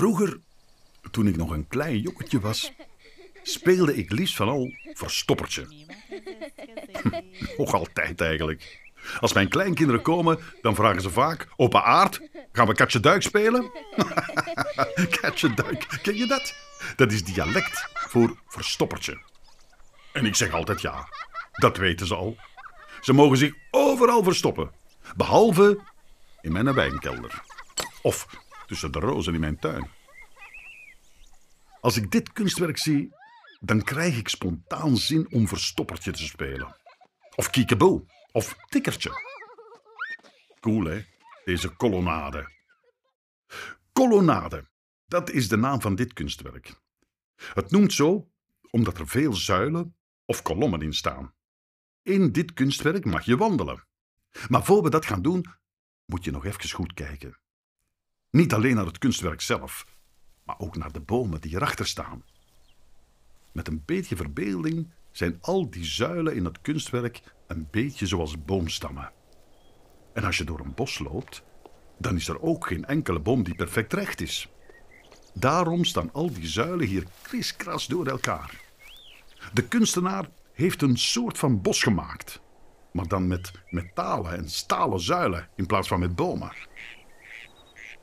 Vroeger, toen ik nog een klein jongetje was, speelde ik liefst van al verstoppertje. Nog altijd eigenlijk. Als mijn kleinkinderen komen, dan vragen ze vaak: Opa Aard, gaan we katje duik spelen? katje duik, ken je dat? Dat is dialect voor verstoppertje. En ik zeg altijd ja. Dat weten ze al. Ze mogen zich overal verstoppen. Behalve in mijn wijnkelder. Of tussen de rozen in mijn tuin. Als ik dit kunstwerk zie, dan krijg ik spontaan zin om verstoppertje te spelen. Of kiekeboe. Of tikkertje. Cool, hè? Deze kolonnade. Kolonnade. Dat is de naam van dit kunstwerk. Het noemt zo omdat er veel zuilen of kolommen in staan. In dit kunstwerk mag je wandelen. Maar voor we dat gaan doen, moet je nog even goed kijken. Niet alleen naar het kunstwerk zelf, maar ook naar de bomen die erachter staan. Met een beetje verbeelding zijn al die zuilen in het kunstwerk een beetje zoals boomstammen. En als je door een bos loopt, dan is er ook geen enkele boom die perfect recht is. Daarom staan al die zuilen hier kriskras door elkaar. De kunstenaar heeft een soort van bos gemaakt, maar dan met metalen en stalen zuilen in plaats van met bomen.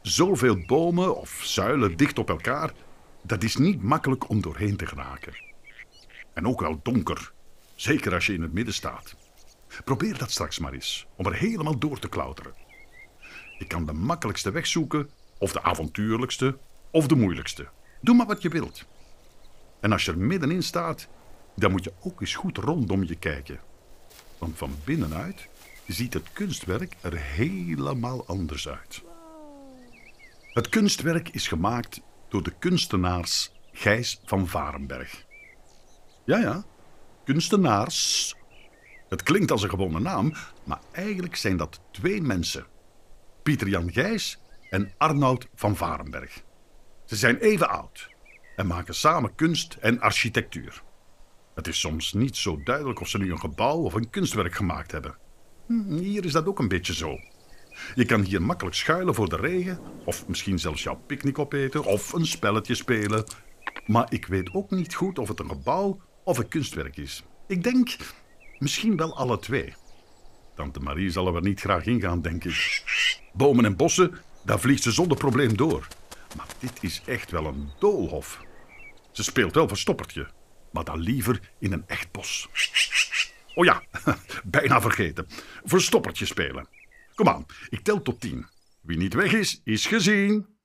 Zoveel bomen of zuilen dicht op elkaar, dat is niet makkelijk om doorheen te geraken. En ook wel donker, zeker als je in het midden staat. Probeer dat straks maar eens, om er helemaal door te klauteren. Je kan de makkelijkste weg zoeken, of de avontuurlijkste, of de moeilijkste. Doe maar wat je wilt. En als je er middenin staat, dan moet je ook eens goed rondom je kijken. Want van binnenuit ziet het kunstwerk er helemaal anders uit. Het kunstwerk is gemaakt door de kunstenaars Gijs van Varenberg. Ja, ja, kunstenaars. Het klinkt als een gewone naam, maar eigenlijk zijn dat twee mensen. Pieter Jan Gijs en Arnoud van Varenberg. Ze zijn even oud en maken samen kunst en architectuur. Het is soms niet zo duidelijk of ze nu een gebouw of een kunstwerk gemaakt hebben. Hm, Hier is dat ook een beetje zo. Je kan hier makkelijk schuilen voor de regen, of misschien zelfs jouw picknick opeten, of een spelletje spelen. Maar ik weet ook niet goed of het een gebouw of een kunstwerk is. Ik denk misschien wel alle twee. Tante Marie zal er niet graag ingaan, denk ik. Bomen en bossen, daar vliegt ze zonder probleem door. Maar dit is echt wel een doolhof. Ze speelt wel verstoppertje, maar dan liever in een echt bos. Oh ja, bijna vergeten. Verstoppertje spelen. Kom aan, ik tel tot tien. Wie niet weg is, is gezien.